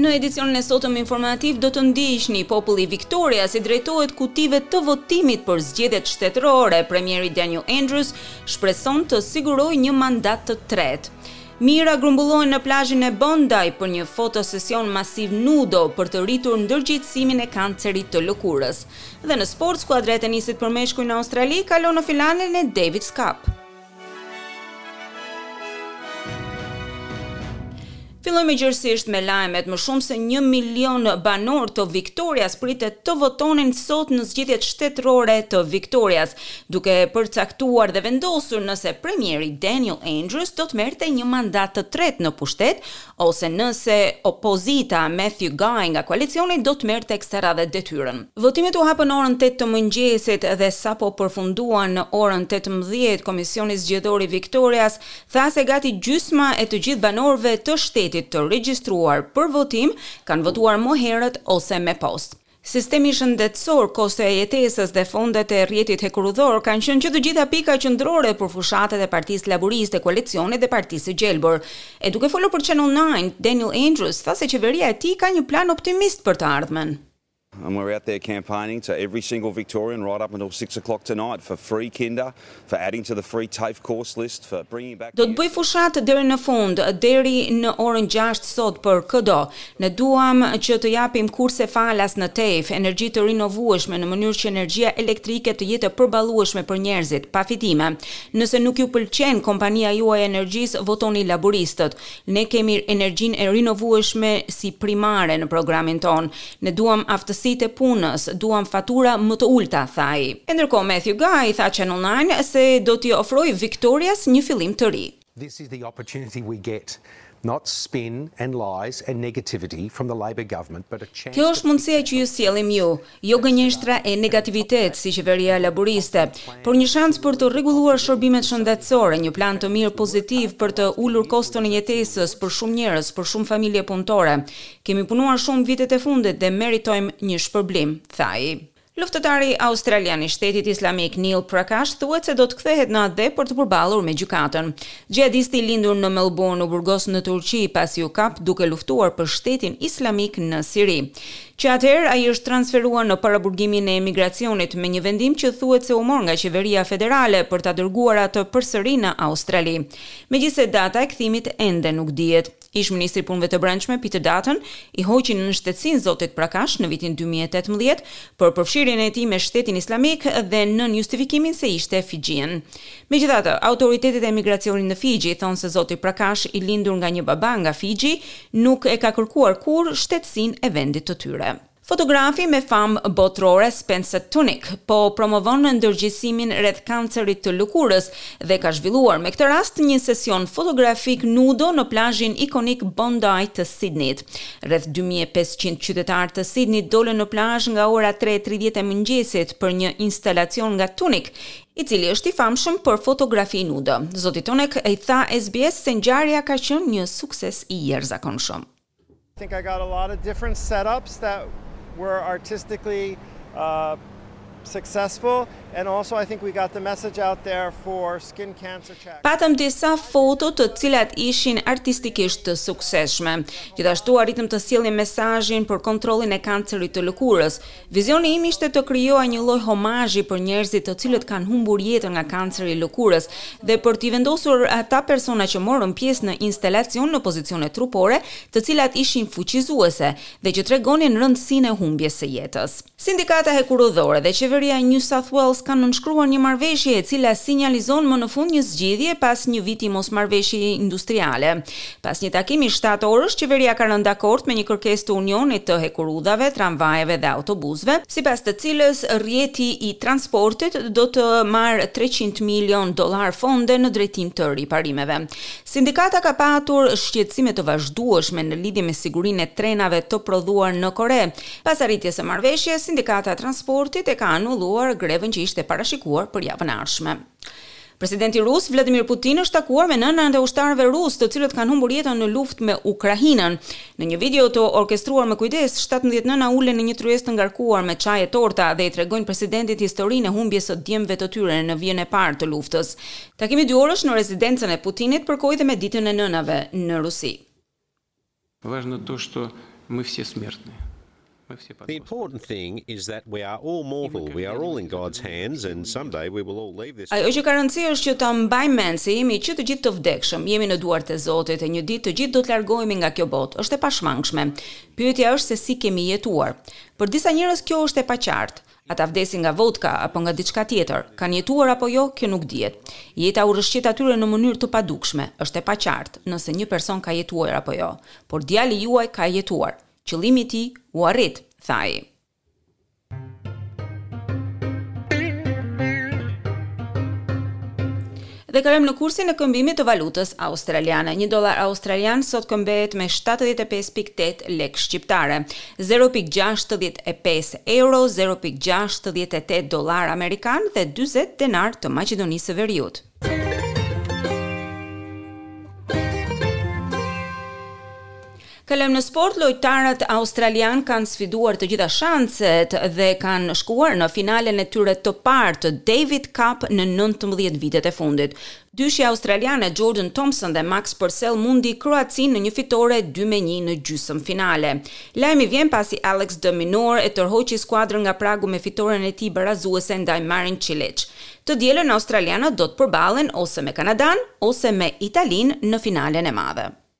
Në edicionin e sotëm informativ do të ndiqni populli i Victorias i drejtohet kutive të votimit për zgjedhjet shtetërore. Premieri Daniel Andrews shpreson të sigurojë një mandat të tretë. Mijëra grumbullohen në plazhin e Bondi për një fotosesion masiv nudo për të rritur ndërgjegjësimin e kancerit të lëkurës. Dhe në sport, skuadra e tenisit për meshkuj në Australi kalon në finalen e Davis Cup. Fillojmë gjerësisht me lajmet. Më shumë se 1 milion banorë të Victorias pritet të votonin sot në zgjedhjet shtetërore të Victorias. duke përcaktuar dhe vendosur nëse premieri Daniel Andrews do të merrte një mandat të tretë në pushtet ose nëse opozita Matthew Guy nga koalicioni do të merrte kësaj radhe detyrën. Votimet u hapën në orën tetë të mëngjesit dhe sapo përfunduan në orën tetëmbëdhjetë, Komisioni Zgjedhor i Victorias tha se gati gjysma e të gjithë banorëve të shtetit të regjistruar për votim kanë votuar më herët ose me postë. Sistemi shëndetësor, kostoja e jetesës dhe fondet e rrjetit hekurudhor kanë qenë që të gjitha pika qendrore për fushatat e Partisë Laburiste, koalicionit dhe Partisë së Gjelbër. E duke folur për Channel Nine, Daniel Andrews tha se qeveria e tij ka një plan optimist për të ardhmen. Do të bëj fushatë deri në fund, deri në orën gjashtë sot për këdo. Ne duam që të japim kurse falas në TAFE, energji të rinovueshme në mënyrë që energjia elektrike të jetë e përballueshme për njerëzit, pa fitime. Nëse nuk ju pëlqen kompania juaj e energjisë, votoni laburistët. Ne kemi energjinë e rinovueshme si primare në programin tonë. Ne duam aftësitë e punës, duam fatura më të ulëta, tha ai. E ndërkohë Matthew Guy tha Channel Nine se do t'i ofrojë Victorias një fillim të ri. This is the opportunity we get, not spin and lies and negativity from the Labour Government but a chance to fix our homes. Kjo është mundësia që ju sjellim ju, jo gënjeshtra e negativitet si qeveria laburiste, por një shans për të rregulluar shërbimet shëndetësore, një plan të mirë pozitiv për të ulur koston e jetesës për shumë njerëz, për shumë familje punëtore. Kemi punuar shumë vitet e fundit dhe meritojmë një shpërblim, tha ai. Luftëtari australian i Shtetit Islamik Neil Prakash thuhet se do të kthehet në atdhe për t'u përballur me gjykatën. Xhihadisti i lindur në Melbourne u burgos në Turqi pasi u kap duke luftuar për Shtetin Islamik në Siri. Që atëherë ai është transferuar në paraburgimin e emigracionit me një vendim që thuhet se u mor nga qeveria federale për ta dërguar atë përsëri në Australi. Megjithëse data e kthimit ende nuk dihet. Ish-ministri i Punëve të Brendshme, Peter Dutton, i hoqi nënshtetësinë zotit Prakash në vitin dy mijë e tetëmbëdhjetë për përfshirjen e tij me Shtetin Islamik dhe nën justifikimin se ishte fixhian. Megjithatë, autoritetet e migracionit në Fixhi thonë se zoti Prakash, i lindur nga një baba nga Fixhi, nuk e ka kërkuar kurrë shtetësinë e vendit të tyre. Fotografi me famë botërore Spencer Tunick po promovon ndërgjegjësimin rreth kancerit të lëkurës dhe ka zhvilluar me këtë rast një sesion fotografik nudo në plazhin ikonik Bondi të Sidnit. Rreth dy mijë e pesëqind qytetarë të Sidnit dolën në plazh nga ora tre e tridhjetë e mëngjesit për një instalacion nga Tunick, i cili është i famshëm për fotografi nudo. Zoti Tunick i tha SBS se ngjarja ka qenë një sukses i jashtëzakonshëm. think I got a lot of different setups that were artistically uh, successful and also I think we got the message out there for skin cancer check. Patëm disa foto të cilat ishin artistikisht të suksesshme. Gjithashtu arritëm të sjellim mesazhin për kontrollin e kancerit të lëkurës, Vizioni im ishte të krijoja një lloj homazhi për njerëzit të cilët kanë humbur jetën nga kanceri i lëkurës dhe për t'i vendosur ata persona që morën pjesë në instalacion në pozicione trupore të cilat ishin fuqizuese dhe që tregonin rëndësinë e humbjes së jetës. Sindikata Hekurudhore dhe Qeveria e New South Wales kanë nënshkruar një marrëveshje e cila sinjalizon më në fund një zgjidhje pas një viti mosmarrëveshjeje industriale. Pas një takimi shtatorësh, qeveria ka rënë dakord me një kërkesë të Unionit të hekurudhave, tramvajeve dhe autobusëve, sipas të cilës rrjeti i transportit do të marrë treqind milionë dollarë fonde në drejtim të riparimeve. Sindikata ka patur shqetësime të vazhdueshme në lidhje me sigurinë e trenave të prodhuar në Kore. Pas arritjes së marrëveshjes, Sindikata e Transportit e ka anulluar grevën që ishte parashikuar për javën e ardhshme. Presidenti rus, Vladimir Putin është takuar me nënat e ushtarëve rusë, të cilët kanë humbur jetën në luftë me Ukrainën. Në një video të orkestruar me kujdes, shtatëmbëdhjetë nëna ulen në një tryezë të ngarkuar me çaj e torta dhe i tregojnë presidentit historinë e humbjes së djemve të tyre në vijën e parë të luftës. Takimi dyorësh në rezidencën e Putinit përkoi dhe me Ditën e Nënave në Rusi. The important thing is that we are all mortal, we are all in God's hands and some day we will all leave this. Ajo që ka rëndësi është që ta mbajmë mend se jemi që të gjithë të vdekshëm, jemi në duart e Zotit e një ditë të gjithë do të largohemi nga kjo botë, është e pashmangshme. Pyetja është se si kemi jetuar. Për disa njerëz kjo është e paqartë. Ata vdesin nga vodka apo nga diçka tjetër, kanë jetuar apo jo, kjo nuk dihet. Jeta u rrëshqet atyre në mënyrë të padukshme, është e paqartë nëse një person ka jetuar apo jo, por djali juaj ka jetuar, qëllimi i tij u arrit, tha ai. Dhe kalojmë në kursin e këmbimit të valutës australiane. Një dollar australian sot këmbehet me shtatëdhjetë e pesë pikë tetë lekë shqiptare, zero pikë gjashtëdhjetë e pesë euro, zero pikë gjashtëdhjetë e tetë dollarë amerikanë dhe dyzet denarë të Maqedonisë së Veriut. Kalojmë në sport, lojtarët australianë kanë sfiduar të gjitha shanset dhe kanë shkuar në finalen e tyre të parë të Davis Cup në nëntëmbëdhjetë vitet e fundit. Dyshja australiane Jordan Thompson dhe Max Purcell mundi Kroacinë në një fitore dy me një në gjysmëfinale. Lajmi vjen pasi Alex de Minaur e tërhoqi skuadrën nga pragu me fitoren e tij barazuese ndaj Marin Cilic. Të dielën australianët do të përballen ose me Kanadanë ose me Italinë në finalen e madhe.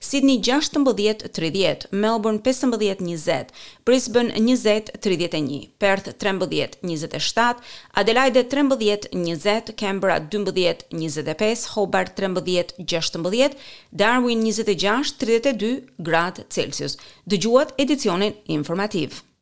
Sidni gjashtëmbëdhjetë tridhjetë, Melbourne pesëmbëdhjetë njëzet, Brisbane njëzet tridhjetë e një, Perth trembëdhjetë njëzet e shtatë, Adelaide trembëdhjetë njëzet, Canberra dymbëdhjetë njëzet e pesë, Hobart trembëdhjetë gjashtëmbëdhjetë, Darwin njëzet e gjashtë tridhjetë e dy gradë Celsius. Dëgjuat edicionin informativ.